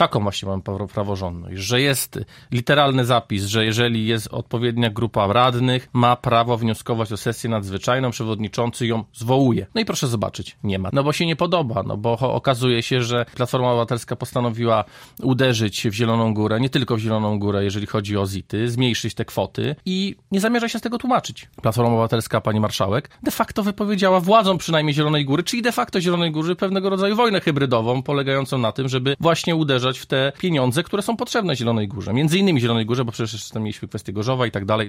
taką właśnie mamy prawo- praworządność, że jest literalny zapis, że jeżeli jest odpowiednia grupa radnych, ma prawo wnioskować o sesję nadzwyczajną, przewodniczący ją zwołuje. No i proszę zobaczyć, nie ma. No bo się nie podoba, no bo okazuje się, że Platforma Obywatelska postanowiła uderzyć w Zieloną Górę, nie tylko w Zieloną Górę, jeżeli chodzi o ZIT-y, zmniejszyć te kwoty i nie zamierza się z tego tłumaczyć. Platforma Obywatelska, pani marszałek, de facto wypowiedziała władzom przynajmniej Zielonej Góry, czyli de facto Zielonej Góry pewnego rodzaju wojnę hybrydową, polegającą na tym, żeby właśnie uderzać w te pieniądze, które są potrzebne Zielonej Górze. Między innymi Zielonej Górze, bo przecież tam mieliśmy kwestię Gorzowa i tak dalej.